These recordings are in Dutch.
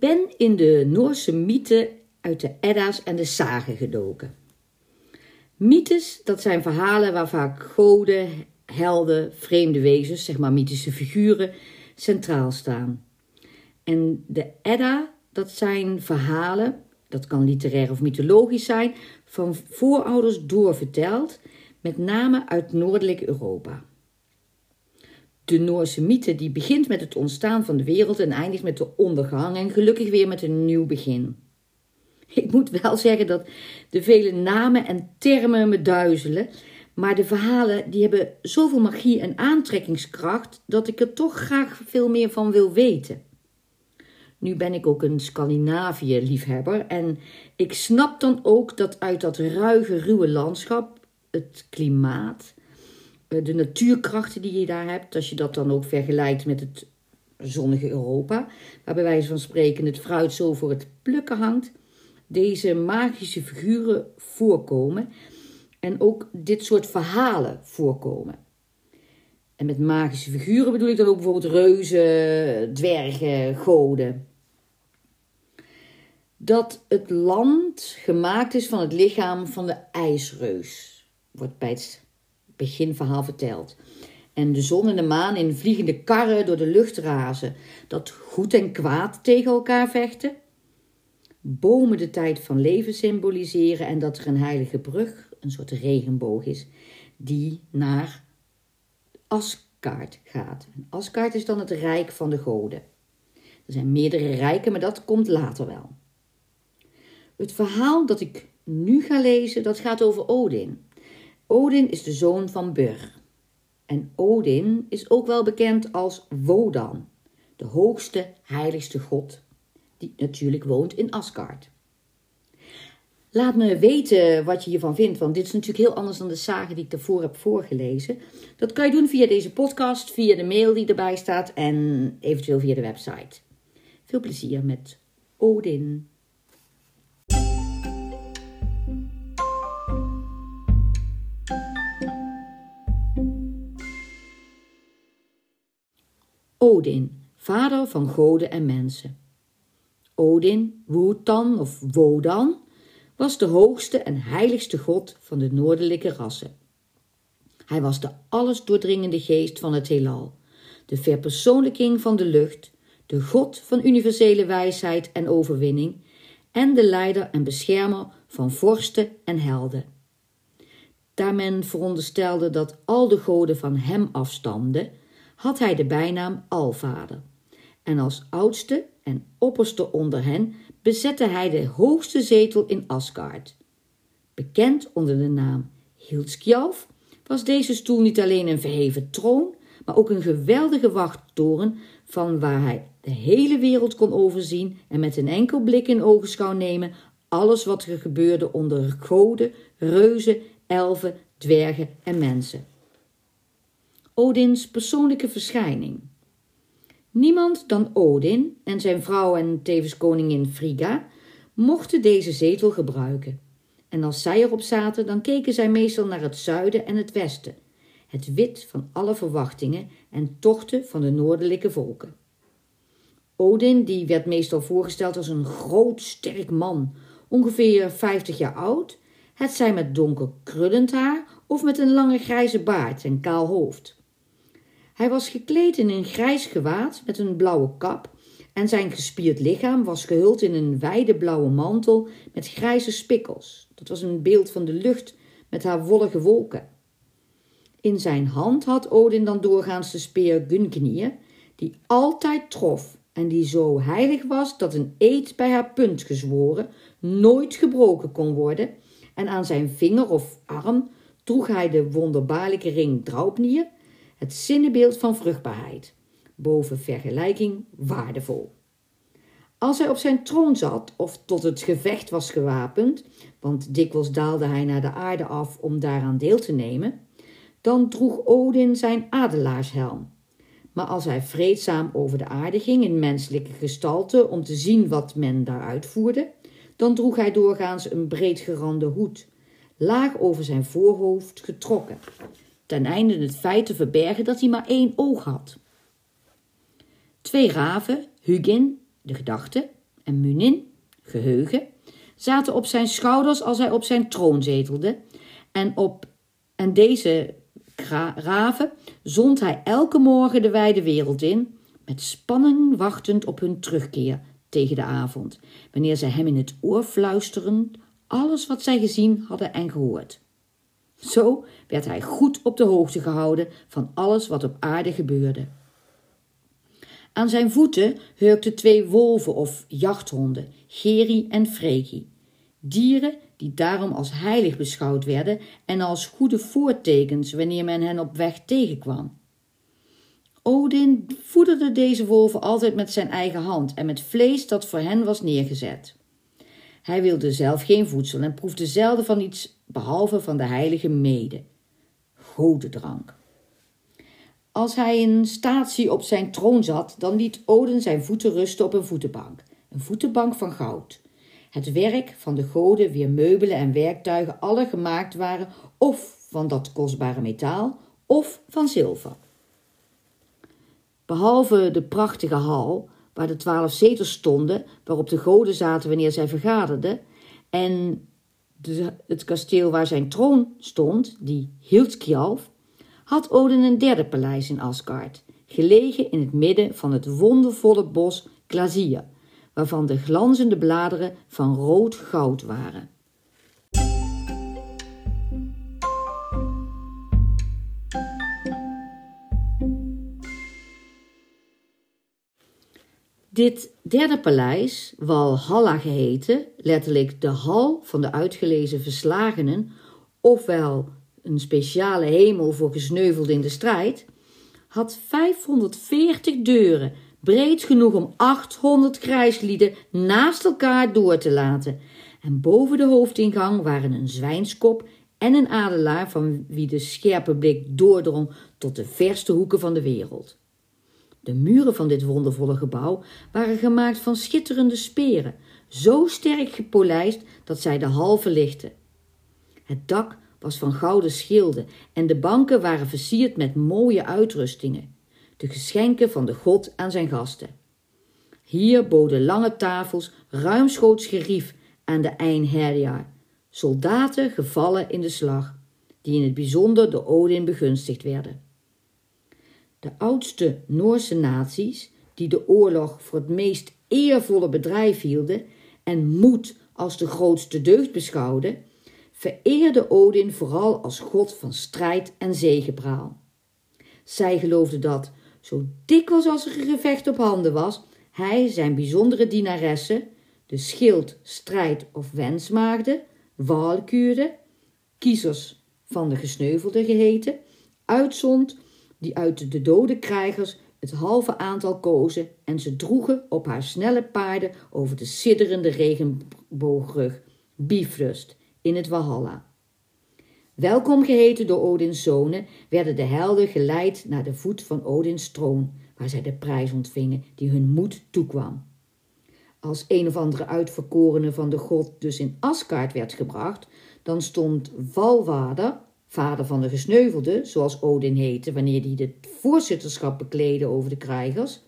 Ben in de Noorse mythen uit de Edda's en de Sagen gedoken. Mythes, dat zijn verhalen waar vaak goden, helden, vreemde wezens, zeg maar mythische figuren, centraal staan. En de Edda, dat zijn verhalen, dat kan literair of mythologisch zijn, van voorouders doorverteld, met name uit noordelijk Europa. De Noorse mythe die begint met het ontstaan van de wereld en eindigt met de ondergang en gelukkig weer met een nieuw begin. Ik moet wel zeggen dat de vele namen en termen me duizelen, maar de verhalen die hebben zoveel magie en aantrekkingskracht dat ik er toch graag veel meer van wil weten. Nu ben ik ook een Scandinavië-liefhebber en ik snap dan ook dat uit dat ruige, ruwe landschap, het klimaat, de natuurkrachten die je daar hebt, als je dat dan ook vergelijkt met het zonnige Europa, waar bij wijze van spreken het fruit zo voor het plukken hangt, deze magische figuren voorkomen en ook dit soort verhalen voorkomen. En met magische figuren bedoel ik dan ook bijvoorbeeld reuzen, dwergen, goden. Dat het land gemaakt is van het lichaam van de ijsreus, wordt bij het beginverhaal verteld. En de zon en de maan in vliegende karren door de lucht razen, dat goed en kwaad tegen elkaar vechten. Bomen de tijd van leven symboliseren en dat er een heilige brug, een soort regenboog is, die naar Asgard gaat. En is dan het rijk van de goden. Er zijn meerdere rijken, maar dat komt later wel. Het verhaal dat ik nu ga lezen, dat gaat over Odin. Odin is de zoon van Bur. En Odin is ook wel bekend als Wodan, de hoogste, heiligste god, die natuurlijk woont in Asgard. Laat me weten wat je hiervan vindt, want dit is natuurlijk heel anders dan de zagen die ik daarvoor heb voorgelezen. Dat kan je doen via deze podcast, via de mail die erbij staat en eventueel via de website. Veel plezier met Odin. Odin, vader van goden en mensen. Odin, Wotan of Wodan, was de hoogste en heiligste god van de noordelijke rassen. Hij was de alles doordringende geest van het heelal, de verpersoonlijking van de lucht, de god van universele wijsheid en overwinning en de leider en beschermer van vorsten en helden. Daar men veronderstelde dat al de goden van hem afstamden, had hij de bijnaam Alvader. En als oudste en opperste onder hen bezette hij de hoogste zetel in Asgard. Bekend onder de naam Hildskjalf was deze stoel niet alleen een verheven troon, maar ook een geweldige wachttoren van waar hij de hele wereld kon overzien en met een enkel blik in ogenschouw nemen alles wat er gebeurde onder goden, reuzen, elfen, dwergen en mensen. Odins persoonlijke verschijning. Niemand dan Odin en zijn vrouw en tevens koningin Frigga mochten deze zetel gebruiken. En als zij erop zaten, dan keken zij meestal naar het zuiden en het westen, het wit van alle verwachtingen en tochten van de noordelijke volken. Odin, die werd meestal voorgesteld als een groot, sterk man, ongeveer 50 jaar oud, het zij met donker krullend haar of met een lange grijze baard en kaal hoofd. Hij was gekleed in een grijs gewaad met een blauwe kap en zijn gespierd lichaam was gehuld in een wijde blauwe mantel met grijze spikkels. Dat was een beeld van de lucht met haar wollige wolken. In zijn hand had Odin dan doorgaans de speer Gungnir, die altijd trof en die zo heilig was dat een eed bij haar punt gezworen nooit gebroken kon worden, en aan zijn vinger of arm droeg hij de wonderbaarlijke ring Draupnir, het zinnebeeld van vruchtbaarheid, boven vergelijking waardevol. Als hij op zijn troon zat of tot het gevecht was gewapend, want dikwijls daalde hij naar de aarde af om daaraan deel te nemen, dan droeg Odin zijn adelaarshelm. Maar als hij vreedzaam over de aarde ging in menselijke gestalte om te zien wat men daar uitvoerde, dan droeg hij doorgaans een breedgerande hoed, laag over zijn voorhoofd getrokken, ten einde het feit te verbergen dat hij maar één oog had. Twee raven, Hugin, de gedachte, en Munin, geheugen, zaten op zijn schouders als hij op zijn troon zetelde, en, op, en deze raven zond hij elke morgen de wijde wereld in, met spanning wachtend op hun terugkeer tegen de avond, wanneer zij hem in het oor fluisteren alles wat zij gezien hadden en gehoord. Zo werd hij goed op de hoogte gehouden van alles wat op aarde gebeurde. Aan zijn voeten hurkten twee wolven of jachthonden, Geri en Freki, dieren die daarom als heilig beschouwd werden en als goede voortekens wanneer men hen op weg tegenkwam. Odin voederde deze wolven altijd met zijn eigen hand en met vlees dat voor hen was neergezet. Hij wilde zelf geen voedsel en proefde zelden van iets behalve van de heilige mede, godendrank. Als hij in statie op zijn troon zat, dan liet Odin zijn voeten rusten op een voetenbank, een voetenbank van goud. Het werk van de goden, wier meubelen en werktuigen alle gemaakt waren of van dat kostbare metaal of van zilver. Behalve de prachtige hal, waar de twaalf zetels stonden, waarop de goden zaten wanneer zij vergaderden, en de, het kasteel waar zijn troon stond, die Hildskjalf, had Odin een derde paleis in Asgard, gelegen in het midden van het wondervolle bos Glazier, waarvan de glanzende bladeren van rood goud waren. Dit derde paleis, Walhalla geheten, letterlijk de hal van de uitgelezen verslagenen, ofwel een speciale hemel voor gesneuvelden in de strijd, had 540 deuren, breed genoeg om 800 krijgslieden naast elkaar door te laten. En boven de hoofdingang waren een zwijnskop en een adelaar van wie de scherpe blik doordrong tot de verste hoeken van de wereld. De muren van dit wondervolle gebouw waren gemaakt van schitterende speren, zo sterk gepolijst dat zij de hal verlichten. Het dak was van gouden schilden en de banken waren versierd met mooie uitrustingen, de geschenken van de god aan zijn gasten. Hier boden lange tafels ruimschoots gerief aan de Einherjar, soldaten gevallen in de slag, die in het bijzonder door Odin begunstigd werden. De oudste Noorse naties, die de oorlog voor het meest eervolle bedrijf hielden en moed als de grootste deugd beschouwden, vereerde Odin vooral als god van strijd en zegepraal. Zij geloofden dat, zo dikwijls als er een gevecht op handen was, hij zijn bijzondere dienaressen, de schild, strijd of wensmaagden, walkuren, kiezers van de gesneuvelden geheten, uitzond die uit de dode krijgers het halve aantal kozen en ze droegen op haar snelle paarden over de sidderende regenboogrug, Bifröst, in het Walhalla. Welkom geheten door Odins zonen, werden de helden geleid naar de voet van Odins troon, waar zij de prijs ontvingen die hun moed toekwam. Als een of andere uitverkorene van de god dus in Asgard werd gebracht, dan stond Valwader, vader van de gesneuvelde, zoals Odin heette wanneer hij het voorzitterschap bekleedde over de krijgers,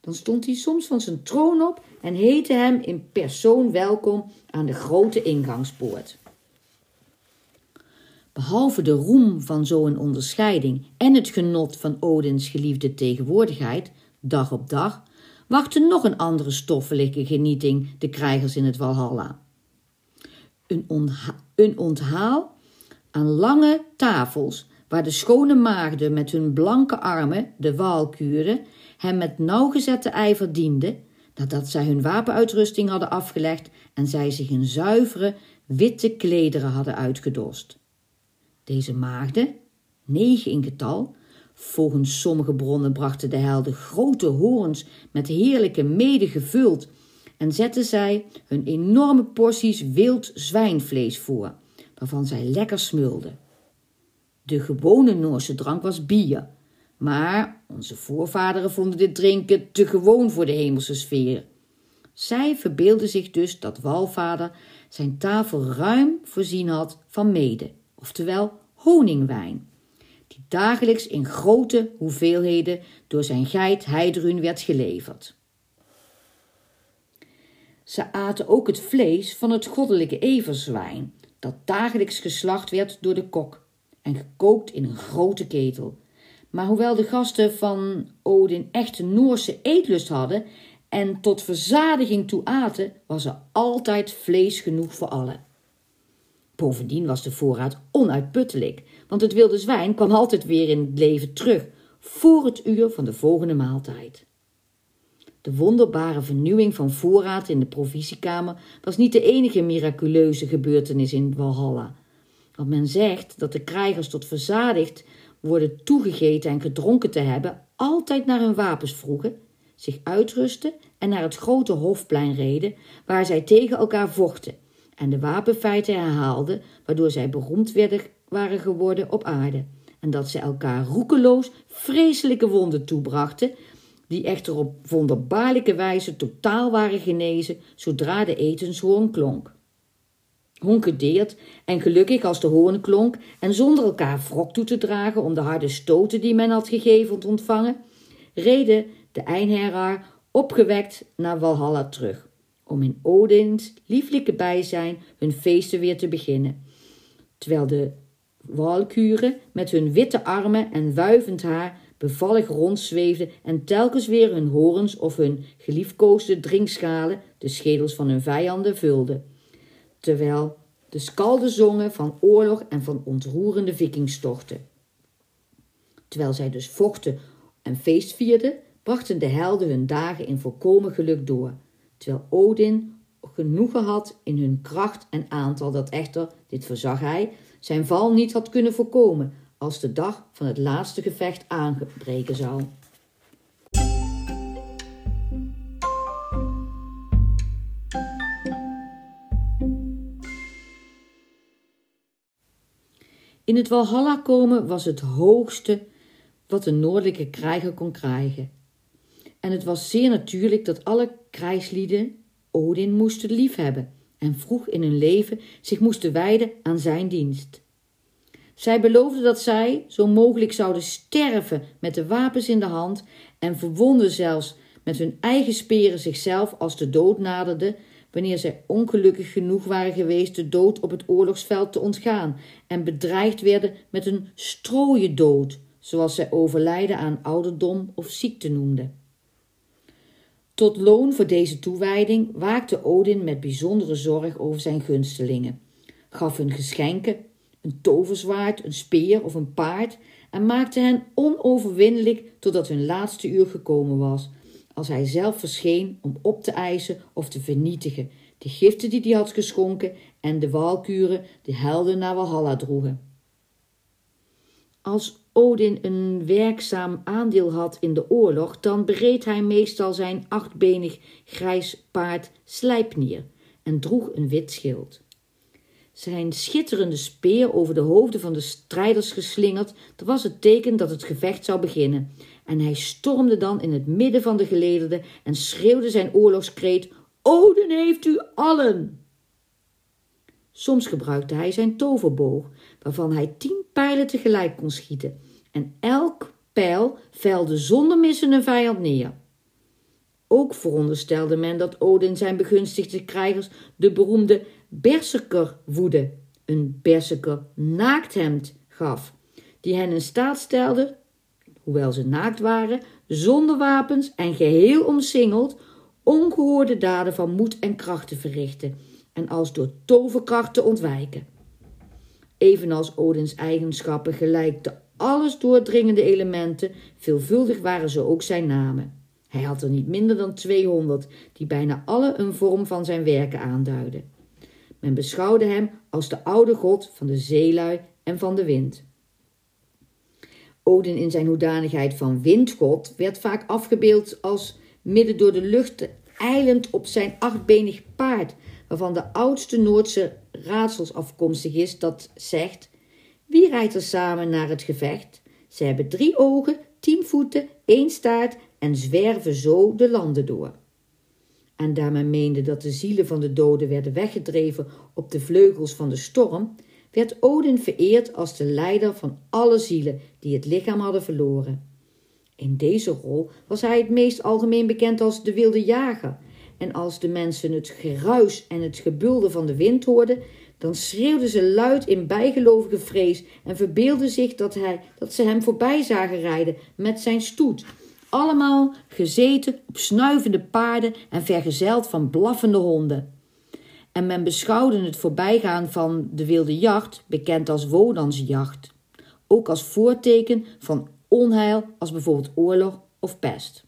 dan stond hij soms van zijn troon op en heette hem in persoon welkom aan de grote ingangspoort. Behalve de roem van zo'n onderscheiding en het genot van Odins geliefde tegenwoordigheid, dag op dag, wachtte nog een andere stoffelijke genieting de krijgers in het Walhalla. Een, een onthaal aan lange tafels, waar de schone maagden met hun blanke armen, de waalkuren, hem met nauwgezette ijver dienden, nadat zij hun wapenuitrusting hadden afgelegd en zij zich in zuivere, witte klederen hadden uitgedost. Deze maagden, negen in getal, Volgens sommige bronnen brachten de helden grote horens met heerlijke mede gevuld en zetten zij hun enorme porties wild zwijnvlees voor, waarvan zij lekker smulden. De gewone Noorse drank was bier, maar onze voorvaderen vonden dit drinken te gewoon voor de hemelse sfeer. Zij verbeelden zich dus dat Walvader zijn tafel ruim voorzien had van mede, oftewel honingwijn, die dagelijks in grote hoeveelheden door zijn geit Heidrun werd geleverd. Ze aten ook het vlees van het goddelijke everzwijn, dat dagelijks geslacht werd door de kok en gekookt in een grote ketel. Maar hoewel de gasten van Odin echte Noorse eetlust hadden en tot verzadiging toe aten, was er altijd vlees genoeg voor allen. Bovendien was de voorraad onuitputtelijk, want het wilde zwijn kwam altijd weer in het leven terug, voor het uur van de volgende maaltijd. De wonderbare vernieuwing van voorraad in de provisiekamer was niet de enige miraculeuze gebeurtenis in Walhalla. Want men zegt dat de krijgers tot verzadigd worden toegegeten en gedronken te hebben, altijd naar hun wapens vroegen, zich uitrusten en naar het grote hofplein reden, waar zij tegen elkaar vochten en de wapenfeiten herhaalden, waardoor zij beroemd werden, waren geworden op aarde. En dat ze elkaar roekeloos vreselijke wonden toebrachten, die echter op wonderbaarlijke wijze totaal waren genezen zodra de etenshoorn klonk. Honkedeerd en gelukkig als de hoorn klonk en zonder elkaar wrok toe te dragen om de harde stoten die men had gegeven te ontvangen, reden de Einherraar opgewekt naar Walhalla terug, om in Odins lieflijke bijzijn hun feesten weer te beginnen, terwijl de walkuren met hun witte armen en wuivend haar bevallig rondzweefden en telkens weer hun horens of hun geliefkoosde drinkschalen de schedels van hun vijanden vulden, terwijl de skalden zongen van oorlog en van ontroerende vikingstochten. Terwijl zij dus vochten en feest vierden, brachten de helden hun dagen in volkomen geluk door, terwijl Odin genoegen had in hun kracht en aantal dat echter, dit verzag hij, zijn val niet had kunnen voorkomen als de dag van het laatste gevecht aangebreken zou. In het Walhalla komen was het hoogste wat een noordelijke krijger kon krijgen. En het was zeer natuurlijk dat alle krijgslieden Odin moesten liefhebben en vroeg in hun leven zich moesten wijden aan zijn dienst. Zij beloofden dat zij zo mogelijk zouden sterven met de wapens in de hand en verwonden zelfs met hun eigen speren zichzelf als de dood naderde, wanneer zij ongelukkig genoeg waren geweest de dood op het oorlogsveld te ontgaan en bedreigd werden met een strooie dood, zoals zij overlijden aan ouderdom of ziekte noemden. Tot loon voor deze toewijding waakte Odin met bijzondere zorg over zijn gunstelingen, gaf hun geschenken, een toverzwaard, een speer of een paard, en maakte hen onoverwinnelijk totdat hun laatste uur gekomen was, als hij zelf verscheen om op te eisen of te vernietigen de giften die hij had geschonken en de walkuren de helden naar Walhalla droegen. Als Odin een werkzaam aandeel had in de oorlog, dan bereed hij meestal zijn achtbenig grijs paard Slijpnier en droeg een wit schild. Zijn schitterende speer over de hoofden van de strijders geslingerd, dat was het teken dat het gevecht zou beginnen. En hij stormde dan in het midden van de geleerden en schreeuwde zijn oorlogskreet: Odin heeft u allen! Soms gebruikte hij zijn toverboog, waarvan hij tien pijlen tegelijk kon schieten, en elk pijl velde zonder missen een vijand neer. Ook veronderstelde men dat Odin zijn begunstigde krijgers de beroemde berserkerwoede, een berserker naakthemd, gaf, die hen in staat stelde, hoewel ze naakt waren, zonder wapens en geheel omsingeld, ongehoorde daden van moed en kracht te verrichten en als door toverkracht te ontwijken. Evenals Odins eigenschappen gelijk de alles doordringende elementen, veelvuldig waren ze ook zijn namen. Hij had er niet minder dan 200, die bijna alle een vorm van zijn werken aanduiden. Men beschouwde hem als de oude god van de zeelui en van de wind. Odin in zijn hoedanigheid van windgod werd vaak afgebeeld als midden door de lucht eilend op zijn achtbenig paard, waarvan de oudste Noordse raadsels afkomstig is dat zegt: Wie rijdt er samen naar het gevecht? Ze hebben drie ogen, tien voeten, één staart en zwerven zo de landen door. En daar men meende dat de zielen van de doden werden weggedreven op de vleugels van de storm, werd Odin vereerd als de leider van alle zielen die het lichaam hadden verloren. In deze rol was hij het meest algemeen bekend als de wilde jager, en als de mensen het geruis en het gebulder van de wind hoorden, dan schreeuwden ze luid in bijgelovige vrees en verbeelden zich dat, hij, dat ze hem voorbij zagen rijden met zijn stoet. Allemaal gezeten op snuivende paarden en vergezeld van blaffende honden. En men beschouwde het voorbijgaan van de wilde jacht, bekend als Wodansjacht, ook als voorteken van onheil als bijvoorbeeld oorlog of pest.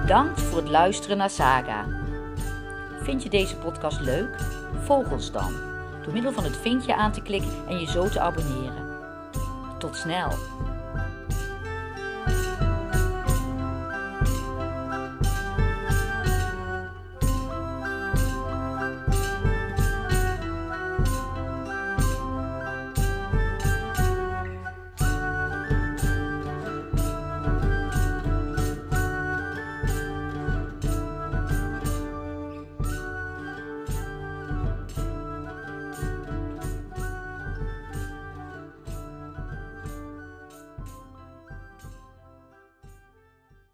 Bedankt voor het luisteren naar Saga. Vind je deze podcast leuk? Dan door middel van het vinkje aan te klikken en je zo te abonneren. Tot snel!